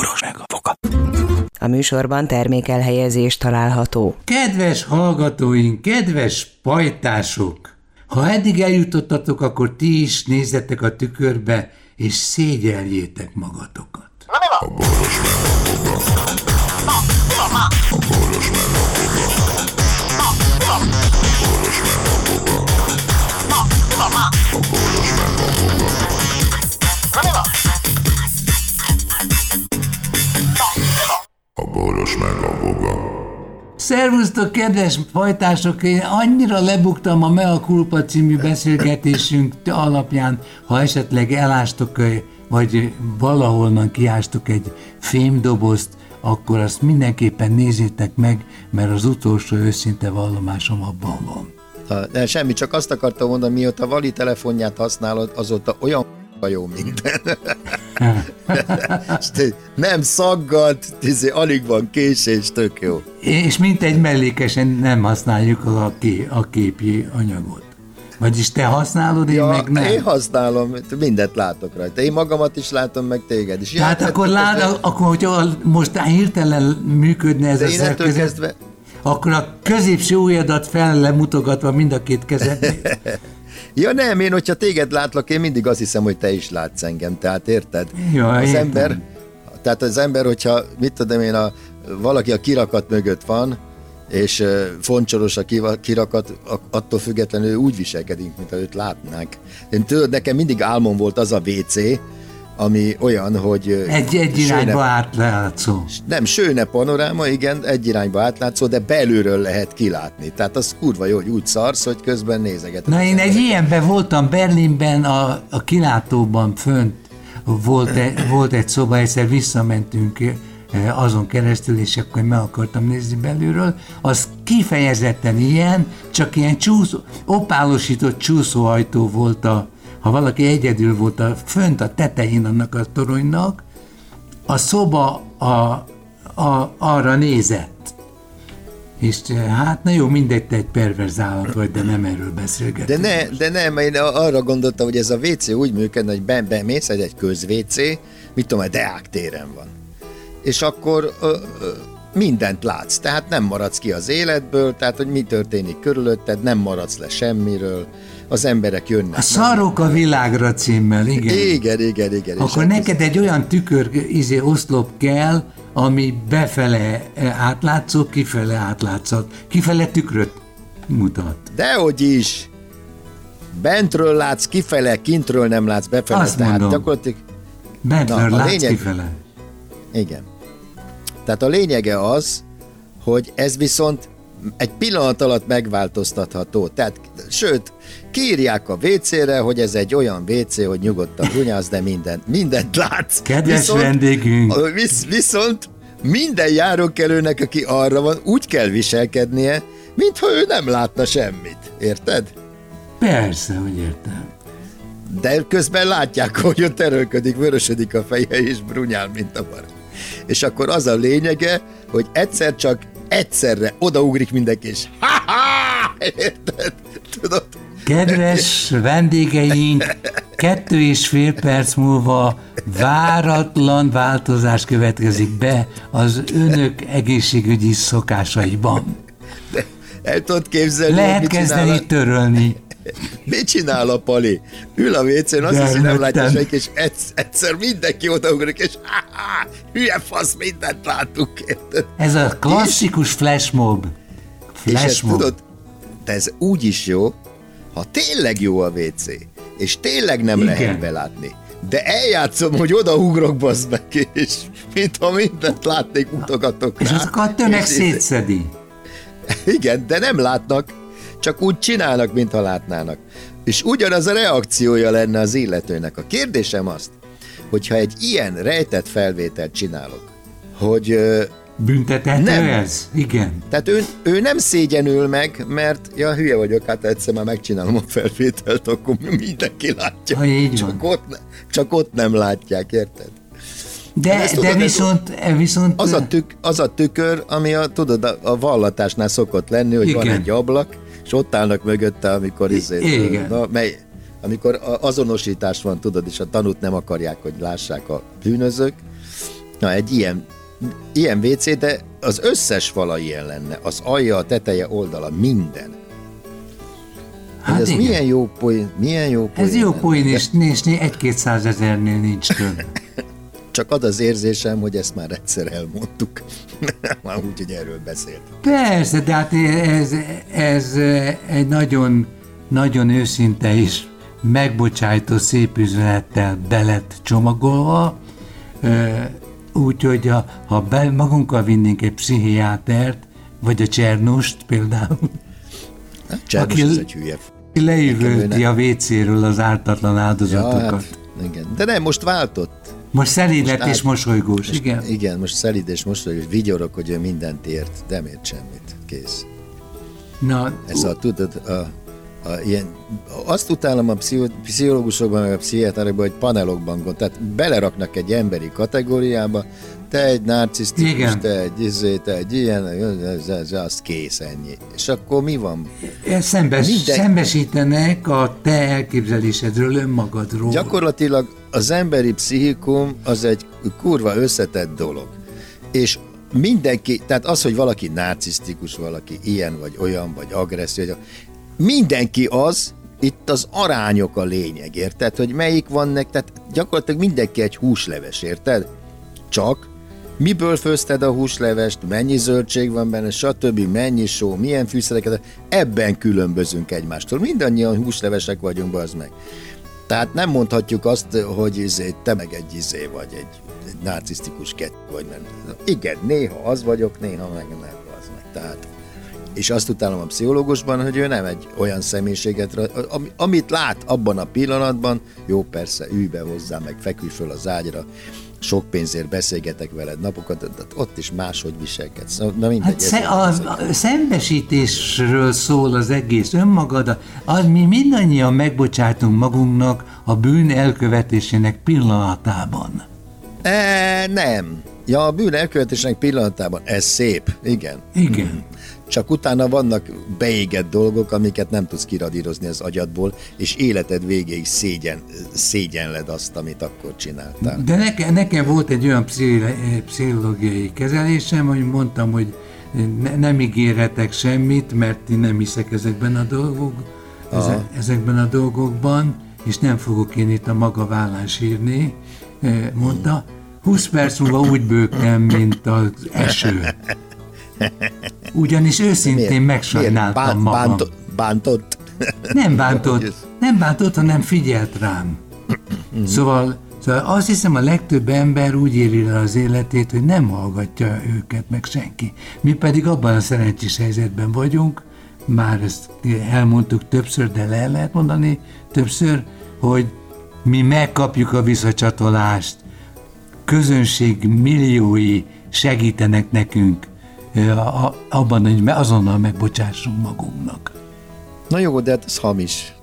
boros meg a foka. A műsorban termékelhelyezés található. Kedves hallgatóink, kedves pajtások! Ha eddig eljutottatok, akkor ti is nézzetek a tükörbe, és szégyeljétek magatokat. A Szervusztok, kedves fajtások! Én annyira lebuktam a Mea Culpa című beszélgetésünk alapján, ha esetleg elástok, vagy valahonnan kiástok egy fémdobozt, akkor azt mindenképpen nézzétek meg, mert az utolsó őszinte vallomásom abban van. De semmi, csak azt akartam mondani, mióta Vali telefonját használod, azóta olyan jó minden. Nem szaggad, izé, alig van késés, tök jó. És mint egy mellékesen nem használjuk a, ké, a képi anyagot. Vagyis te használod, én Ja, meg nem. én használom, mindent látok rajta. Én magamat is látom, meg téged is. Tehát Ja, akkor, de- lát, akkor, hogyha most hirtelen működne ez De a szerkezet, kezdve, akkor a középső ujjadat fel lemutogatva mind a két kezed. Ja nem, én hogyha téged látlak, én mindig azt hiszem, hogy te is látsz engem, tehát érted? Ja, az értem. ember, tehát az ember, hogyha, mit tudom én, a, valaki a kirakat mögött van, és foncsoros a kirakat, attól függetlenül úgy viselkedik, mint őt látnák. Én tudod, nekem mindig álmom volt az a WC, ami olyan, hogy... Egy, egy sőne- irányba átlátszó. Nem, sőne panoráma, igen, egy irányba átlátszó, de belülről lehet kilátni. Tehát az kurva jó, hogy úgy szarsz, hogy közben nézegeted. Na én egy ilyenben voltam Berlinben, a, a kilátóban fönt volt, e, volt egy szoba, egyszer visszamentünk e, azon keresztül, és akkor meg akartam nézni belülről, az kifejezetten ilyen, csak ilyen csúszó, opálosított csúszóajtó volt a, ha valaki egyedül volt a, fönt a tetején annak a toronynak, a szoba a, a, arra nézett. És eh, hát, na jó, mindegy, te egy perverz állat vagy, de nem erről De, beszélgetünk. ne, de nem, én arra gondoltam, hogy ez a WC úgy működne, hogy be, bemész, ez egy köz-WC, mit tudom, egy Deák téren van. És akkor ö, ö, mindent látsz, tehát nem maradsz ki az életből, tehát hogy mi történik körülötted, nem maradsz le semmiről, az emberek jönnek. A Szarok a világra címmel, igen. Igen, igen, igen. Akkor hát neked egy olyan tükör izé, oszlop kell, ami befele eh, átlátszó, kifele átlátszat. Kifele tükröt mutat. Dehogy is. Bentről látsz kifele, kintről nem látsz befele. Azt tehát mondom. gyakorlatilag Bentről Na, látsz lényeg- kifele. Igen. Tehát a lényege az, hogy ez viszont egy pillanat alatt megváltoztatható. Tehát, sőt, kiírják a WC-re, hogy ez egy olyan WC, hogy nyugodtan brunyász, de mindent, mindent látsz. Kedves vendégünk. a- Visz, viszont minden járókelőnek, aki arra van, úgy kell viselkednie, mintha ő nem látna semmit. Érted? Persze, hogy értem. De közben látják, hogy ott erőlködik, vörösödik a feje, és brunyál, mint a mar. És akkor az a lényege, hogy egyszer csak egyszerre odaugrik mindenki, és ha-ha! Érted? Tudod? Kedves vendégeink, kettő és fél perc múlva váratlan változás következik be az önök egészségügyi szokásaiban. El tudod képzelni, Lehet kezdeni a, törölni. Mit csinál a pali? Ül a WC-n, azt hiszi, nem látja senki, és egyszer, mindenki odaugrik, és ha-ha! Hülye fasz, mindent látunk? Ez a klasszikus flashmob. És ezt Flashmob. tudod, de ez úgy is jó, ha tényleg jó a WC, és tényleg nem Igen. Lehet belátni, de eljátszom, hogy odaugrok, bazd meg, és mintha mindent látnék, mutogatok És rá. azok a tömeg És- szétszedi. Igen, de nem látnak, csak úgy csinálnak, mintha látnának. És ugyanaz a reakciója lenne az illetőnek. A kérdésem azt, hogyha egy ilyen rejtett felvételt csinálok, hogy ö, Büntethető Nem. ez? Igen. Tehát ő, ő nem szégyenül meg, mert ja, hülye vagyok, hát egyszer már megcsinálom a felvételt, akkor mindenki látja. Ha így csak, van. ott, ne- csak ott nem látják, érted? De, ezt de tudod, ez- viszont, viszont Az a, tük, az a tükör, ami a, tudod, a, a vallatásnál szokott lenni, hogy van Igen. egy ablak, és ott állnak mögötte, amikor izé, igen. Na, mely, amikor azonosítás van, tudod, és a tanút nem akarják, hogy lássák a bűnözők, Na, egy ilyen, ilyen WC, de az összes fala ilyen lenne. Az alja, a teteje, oldala, minden. Hát Hát ez igen. milyen jó poén, milyen jó poén. Ez jó poén, és, és egy-két százezernél nincs több. Csak az az érzésem, hogy ezt már egyszer elmondtuk. már úgy, hogy erről beszélt. Persze, de hát ez, ez egy nagyon, nagyon őszinte és megbocsájtó szép üzenettel belett csomagolva, Ö, úgyhogy ha, be, magunkkal vinnénk egy pszichiátert, vagy a Csernust például, Aki- ez egy hülye. leüvölti a WC-ről az ártatlan Ja, áldozatokat. hát, igen. De nem, most váltott. Most szelíd lett Most és mosolygós, igen. Igen, most szelíd és most hogy vigyorok, hogy ő mindent ért, de nem ért semmit. Kész. Na, Ez a, tudod, a, a, ilyen, azt utálom a pszicho, pszichológusokban, meg a pszichiáterekban, hogy panelokban gond, tehát beleraknak egy emberi kategóriába, te egy narcisztikus, Igen. te egy izé, te egy ilyen, ez, ez, az kész ennyi. És akkor mi van? Szembes, Minden- szembesítenek a te elképzelésedről, önmagadról. Gyakorlatilag az emberi pszichikum az egy kurva összetett dolog. És mindenki, tehát az, hogy valaki narcisztikus, valaki ilyen, vagy olyan, vagy agresszív, mindenki az, itt az arányok a lényeg, érted? Hogy melyik van nek, tehát gyakorlatilag mindenki egy húsleves, érted? Csak miből főzted a húslevest, mennyi zöldség van benne, stb., mennyi só, milyen fűszereket, ebben különbözünk egymástól. Mindannyian húslevesek vagyunk, az meg. Tehát nem mondhatjuk azt, hogy izé, te meg egy izé vagy, egy, egy narcisztikus kett vagy. Nem. Igen, néha az vagyok, néha meg nem az meg. Tehát, és azt utálom a pszichológusban, hogy ő nem egy olyan személyiséget, amit lát abban a pillanatban, jó persze, ülj be hozzá, meg feküdj föl az ágyra, sok pénzért beszélgetek veled napokat, de ott is máshogy viselkedsz. Na, Na mindegy. Hát sze, a, a szembesítésről szól az egész önmagad, az mi mindannyian megbocsátunk magunknak a bűn elkövetésének pillanatában. E, nem. Ja, a bűn elkövetésnek pillanatában ez szép, igen. Igen. Csak utána vannak beégett dolgok, amiket nem tudsz kiradírozni az agyadból, és életed végéig szégyen, szégyenled azt, amit akkor csináltál. De nekem, nekem volt egy olyan pszichológiai kezelésem, hogy mondtam, hogy ne, nem ígérhetek semmit, mert én nem hiszek ezekben a dolgok, eze, ezekben a dolgokban, és nem fogok én itt a maga vállán sírni, eh, mondta. 20 perc múlva úgy bőgtem, mint az eső. Ugyanis őszintén megsajnáltam Bán- magam. bántott, bántott? Nem bántott, nem bántott, hanem figyelt rám. Szóval, szóval azt hiszem a legtöbb ember úgy éri le az életét, hogy nem hallgatja őket meg senki. Mi pedig abban a szerencsés helyzetben vagyunk, már ezt elmondtuk többször, de le lehet mondani többször, hogy mi megkapjuk a visszacsatolást, közönség milliói segítenek nekünk abban, hogy azonnal megbocsássunk magunknak. Na jó, de hát ez hamis.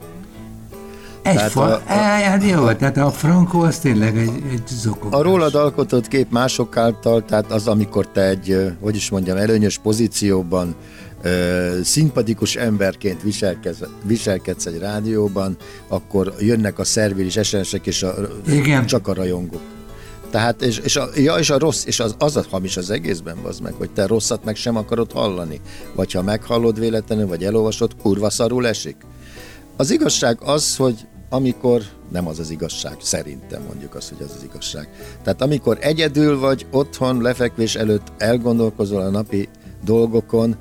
Egy Tehát fa, a- a, a- hát jó, tehát a Franco az tényleg egy, egy zokogás. A rólad alkotott kép mások által, tehát az, amikor te egy, hogy is mondjam, előnyös pozícióban, ö, szimpatikus emberként viselkedsz, viselkedsz egy rádióban, akkor jönnek a szervilis esenesek, és a, Igen. csak a rajongók. Tehát, és, és, a, ja, és a rossz, és az, az a hamis az egészben, az meg, hogy te rosszat meg sem akarod hallani. Vagy ha meghallod véletlenül, vagy elolvasod, kurva szarul esik. Az igazság az, hogy amikor, nem az az igazság, szerintem mondjuk azt, hogy az az igazság. Tehát amikor egyedül vagy otthon lefekvés előtt elgondolkozol a napi dolgokon,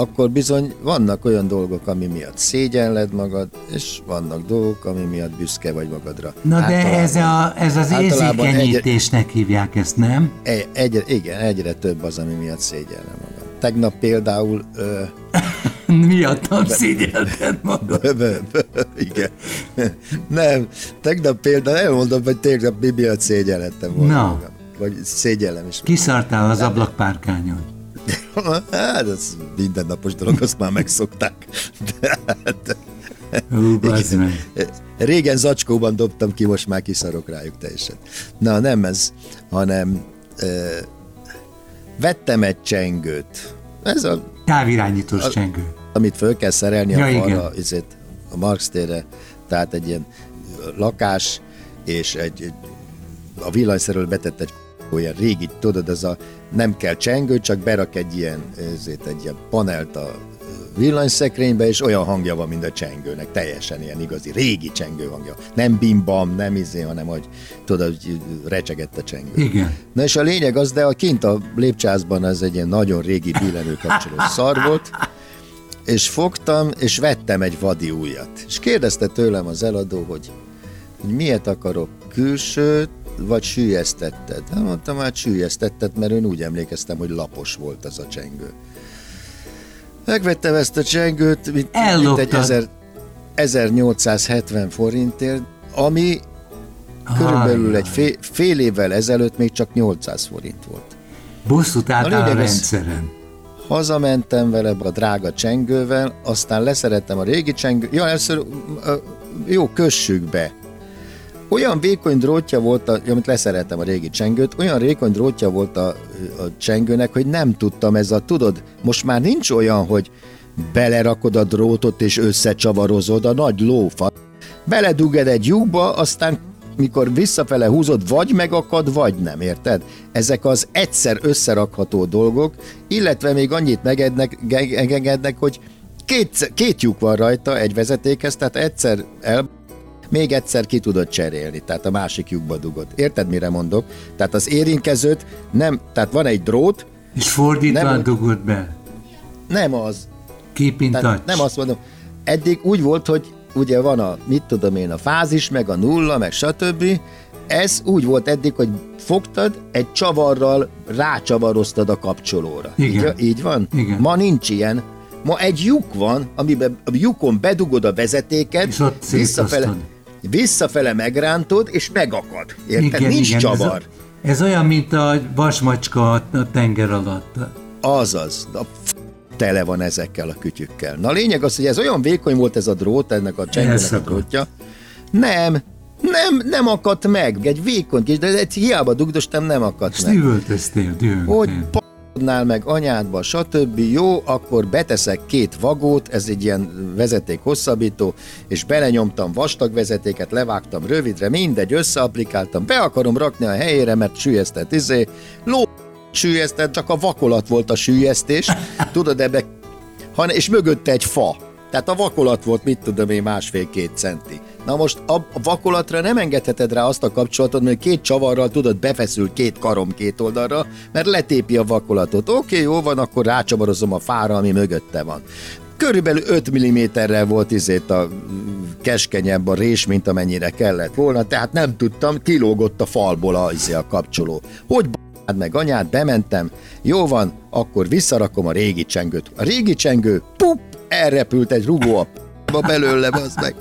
akkor bizony vannak olyan dolgok, ami miatt szégyenled magad, és vannak dolgok, ami miatt büszke vagy magadra. Na de Általában- ez, a, ez az érzékenyítésnek hívják ezt, nem? Egy, egyre, igen, egyre több az, ami miatt szégyellem magam. Tegnap például ö, Miattam szégyelted magad. Igen. Nem, tegnap például elmondom, hogy tegnap mi miatt szégyelhettem volna Na. magam. Vagy szégyellem is. Kiszartál az ablakpárkányon. Hát, ez mindennapos dolog, azt már megszokták. De, hát, Hú, régen zacskóban dobtam ki, most már kiszarok rájuk teljesen. Na, nem ez, hanem ö, vettem egy csengőt. Ez a Távirányítós csengő. amit föl kell szerelni Ja, a falra, izét, a Marx térre, tehát egy ilyen lakás, és egy, egy a villanyszerről betett egy olyan régi, tudod, ez a nem kell csengő, csak berak egy ilyen, ezért egy ilyen panelt a villanyszekrénybe, és olyan hangja van, mint a csengőnek, teljesen ilyen igazi, régi csengő hangja. Nem bimbam, nem izé, hanem hogy tudod, hogy recsegett a csengő. Igen. Na és a lényeg az, de a kint a lépcsázban ez egy ilyen nagyon régi billenő kapcsoló szar volt, és fogtam, és vettem egy vadi újat. És kérdezte tőlem az eladó, hogy, hogy miért akarok külsőt, vagy sűjesztetted? Hát mondtam, hát sűjesztetted, mert én úgy emlékeztem, hogy lapos volt az a csengő. Megvettem ezt a csengőt, mint, mint egy ezer, 1870 forintért, ami körülbelül egy fél, fél évvel ezelőtt még csak 800 forint volt. Bosszút álltál a, a rendszeren. Hazamentem vele a drága csengővel, aztán leszerettem a régi csengő. Ja, először jó, kössük be. Olyan vékony drótja volt, a, amit leszerettem a régi csengőt, olyan vékony drótja volt a, a csengőnek, hogy nem tudtam ez a, tudod, most már nincs olyan, hogy belerakod a drótot és összecsavarozod a nagy lófa. Beleduged egy lyukba, aztán mikor visszafele húzod, vagy megakad, vagy nem, érted? Ezek az egyszer összerakható dolgok, illetve még annyit megengednek, hogy két, két lyuk van rajta egy vezetékhez, tehát egyszer el még egyszer ki tudod cserélni, tehát a másik lyukba dugod. Érted, mire mondok? Tehát az érinkezőt nem, tehát van egy drót, és fordítva nem, dugod be. Nem az. Keep. Nem azt mondom. Eddig úgy volt, hogy ugye van a, mit tudom én, a fázis, meg a nulla, meg stb. Ez úgy volt eddig, hogy fogtad, egy csavarral rácsavaroztad a kapcsolóra. Igen. Így, így van? Igen. Ma nincs ilyen. Ma egy lyuk van, amiben a lyukon bedugod a vezetéket, és ott visszafele, visszafele megrántod, és megakad. Érted? Igen, Nincs igen, csavar. Ez, ez olyan, mint a vasmacska a tenger alatt. Azaz. A tele van ezekkel a kütyükkel. Na a lényeg az, hogy ez olyan vékony volt ez a drót, ennek a csengőnek a drótja. Nem, nem, nem akadt meg. Egy vékony kis, de egy hiába dugdostam, nem akadt És meg. Dühöltöztél, dühöltél. Hogy p***nál meg anyádba, stb. Jó, akkor beteszek két vagót, ez egy ilyen vezeték hosszabbító, és belenyomtam vastag vezetéket, levágtam rövidre, mindegy, összeaplikáltam, be akarom rakni a helyére, mert sűjesztett izé, ló sűjesztett, csak a vakolat volt a sűjesztés, tudod, ebbe, han, és mögötte egy fa. Tehát a vakolat volt, mit tudom én, másfél-két centi. Na most a, vakolatra nem engedheted rá azt a kapcsolatot, hogy két csavarral tudod befeszül két karom két oldalra, mert letépi a vakolatot. Oké, jó van, akkor rácsavarozom a fára, ami mögötte van. Körülbelül 5 mm-rel volt izét a keskenyebb a rés, mint amennyire kellett volna, tehát nem tudtam, kilógott a falból a, izé a kapcsoló. Hogy b***d meg anyát, bementem, jó van, akkor visszarakom a régi csengőt. A régi csengő, pup, elrepült egy rugó a p***ba belőle, az meg.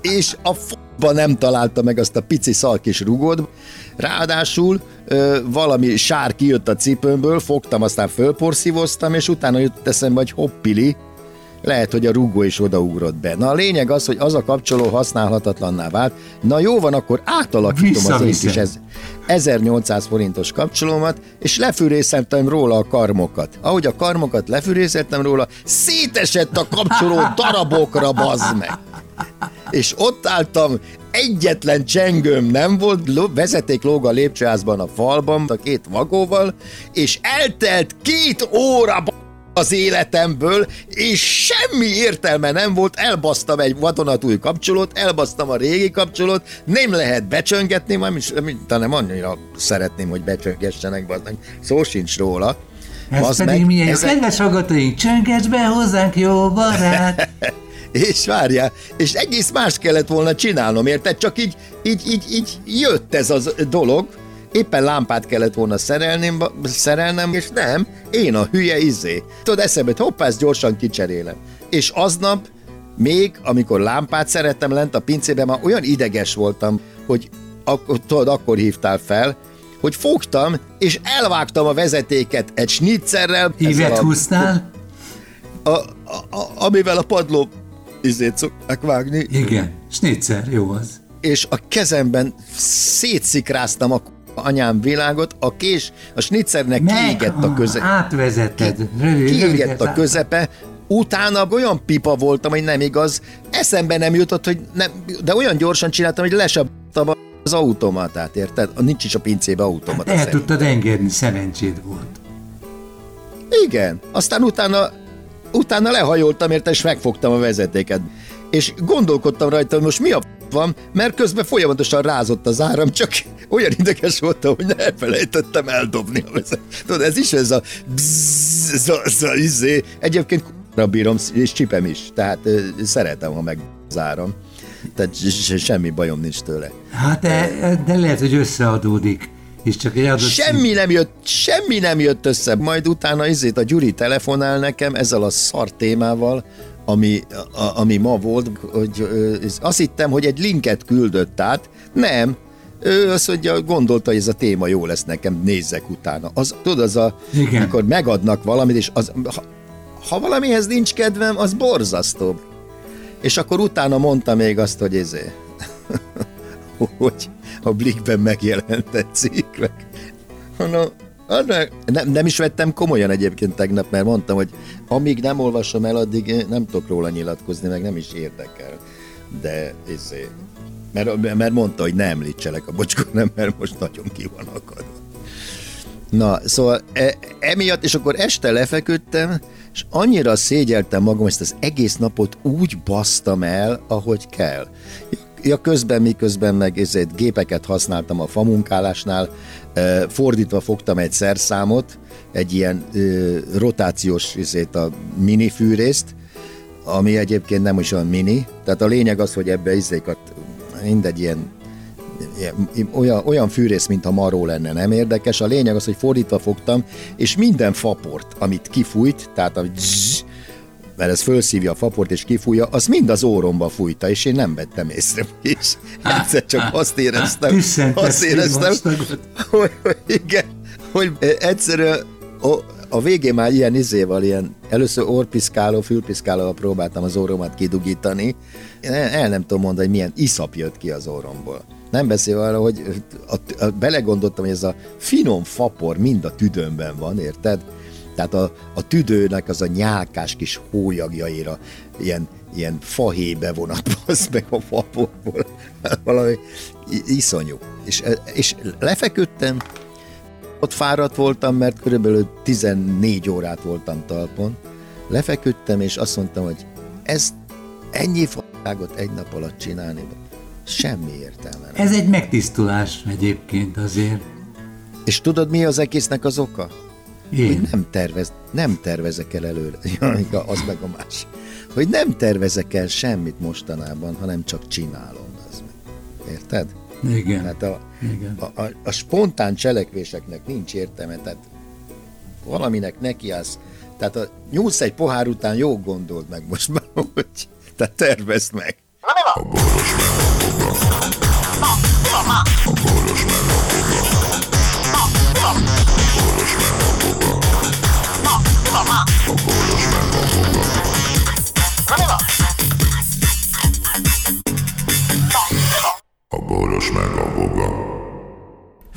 És a f***ba nem találta meg azt a pici szalkis rugót, ráadásul ö, valami sár kijött a cipőmből, fogtam, aztán fölporszívoztam, és utána jött eszembe, hogy hoppili, lehet, hogy a rugó is odaugrott be. Na a lényeg az, hogy az a kapcsoló használhatatlanná vált. Na jó van, akkor átalakítom az én kis ez, 1800 forintos kapcsolómat, és lefűrészeltem róla a karmokat. Ahogy a karmokat lefűrészeltem róla, szétesett a kapcsoló darabokra, bazd meg. És ott álltam, egyetlen csengőm nem volt, vezeték lóg a lépcsőházban a falban, a két vagóval, és eltelt két óra, az életemből, és semmi értelme nem volt, elbasztam egy vadonatúj kapcsolót, elbasztam a régi kapcsolót, nem lehet becsöngetni, majd nem annyira szeretném, hogy becsöngessenek, bazdmeg. szó sincs róla. Ez Bazd pedig meg, milyen ezek... kedves hallgatóink, csönges be hozzánk, jó barát! és várjál, és egész más kellett volna csinálnom, érted? Csak így, így, így, így jött ez a dolog, éppen lámpát kellett volna szerelnem, szerelnem, és nem, én a hülye izé. Tudod, eszembe, hogy hoppá, ezt gyorsan kicserélem. És aznap még, amikor lámpát szerettem lent a pincében, már olyan ideges voltam, hogy akkor, tudod, akkor hívtál fel, hogy fogtam, és elvágtam a vezetéket egy snitzerrel. Hívet húztál? A, a, a, amivel a padló izét szokták vágni. Igen, snitzer, jó az. És a kezemben szétszikráztam a anyám világot, a kés, a snitzernek Meg, kiégett a közepe. Átvezetted. Rövid, kiégett a közepe, utána olyan pipa voltam, hogy nem igaz, eszembe nem jutott, hogy nem, de olyan gyorsan csináltam, hogy lesabtam az automatát, érted? Nincs is a pincébe automata. El szerint. tudtad engedni, szerencséd volt. Igen. Aztán utána, utána lehajoltam érte, és megfogtam a vezetéket. És gondolkodtam rajta, hogy most mi a van, mert közben folyamatosan rázott az áram, csak olyan ideges voltam, hogy elfelejtettem eldobni. Tudod, ez is ez a bzzz, ez a, ez a izé. Egyébként k***ra bírom, és csipem is. Tehát szeretem, ha meg az áram. Tehát se- semmi bajom nincs tőle. Hát de, de lehet, hogy összeadódik, és csak egy adott Semmi nem jött, semmi nem jött össze. Majd utána izét a Gyuri telefonál nekem ezzel a szar témával, ami, a, ami ma volt, hogy azt hittem, hogy egy linket küldött át. Nem. Ő azt mondja, gondolta, hogy ez a téma jó lesz nekem, nézzek utána. Az, tudod, az a, Igen. mikor megadnak valamit, és az, ha, ha valamihez nincs kedvem, az borzasztóbb. És akkor utána mondta még azt, hogy ezé, hogy a Blikben megjelent egy cikk, meg. Mondom, nem, nem is vettem komolyan egyébként tegnap, mert mondtam, hogy amíg nem olvasom el, addig nem tudok róla nyilatkozni, meg nem is érdekel. De ezé, mert, mert mondta, hogy ne említselek a bocskor, nem, mert most nagyon ki van akadva. Na, szóval e, emiatt, és akkor este lefeküdtem, és annyira szégyeltem magam, ezt az egész napot úgy basztam el, ahogy kell. Ja, közben, miközben meg ezért gépeket használtam a famunkálásnál, fordítva fogtam egy szerszámot, egy ilyen rotációs ezért a mini fűrészt, ami egyébként nem is olyan mini, tehát a lényeg az, hogy ebbe izékat, mindegy ilyen olyan, olyan fűrész, mintha maró lenne, nem érdekes. A lényeg az, hogy fordítva fogtam, és minden faport, amit kifújt, tehát a mert ez fölszívja a faport és kifújja, az mind az óromba fújta, és én nem vettem észre. És egyszer csak azt éreztem, azt éreztem, hogy, hogy igen, hogy egyszerűen a, a végén már ilyen izéval, ilyen először orpiszkáló, fülpiszkálóval próbáltam az orromat kidugítani. Én el, nem tudom mondani, hogy milyen iszap jött ki az orromból. Nem beszél arra, hogy a, a, belegondoltam, hogy ez a finom fapor mind a tüdőmben van, érted? Tehát a, a tüdőnek az a nyálkás kis hólyagjaira ilyen, ilyen fahébe vonat az meg a faporból. Valami i- iszonyú. És, és lefeküdtem, ott fáradt voltam, mert körülbelül 14 órát voltam talpon. Lefeküdtem, és azt mondtam, hogy ez ennyi faságot egy nap alatt csinálni, semmi értelme. nem. Ez egy megtisztulás egyébként azért. És tudod, mi az egésznek az oka? Hogy Én. nem, tervez, nem tervezek el előre. Ja, igen, az meg a más. Hogy nem tervezek el semmit mostanában, hanem csak csinálom. Az meg. Érted? Igen. Tehát a, Igen. a, a, a spontán cselekvéseknek nincs értelme, tehát valaminek nekiállsz. Tehát a nyúlsz egy pohár után jó gondold meg most már, hogy tehát tervezd meg. A boros meg a.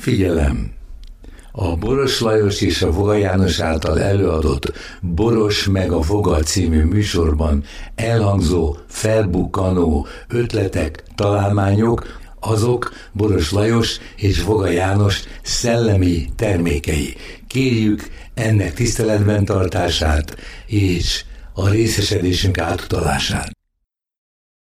Figyelem! A Boros Lajos és a Voga János által előadott Boros meg a Voga című műsorban elhangzó, felbukkanó ötletek, találmányok, azok Boros Lajos és Voga János szellemi termékei. Kérjük ennek tiszteletben tartását és a részesedésünk átutalását.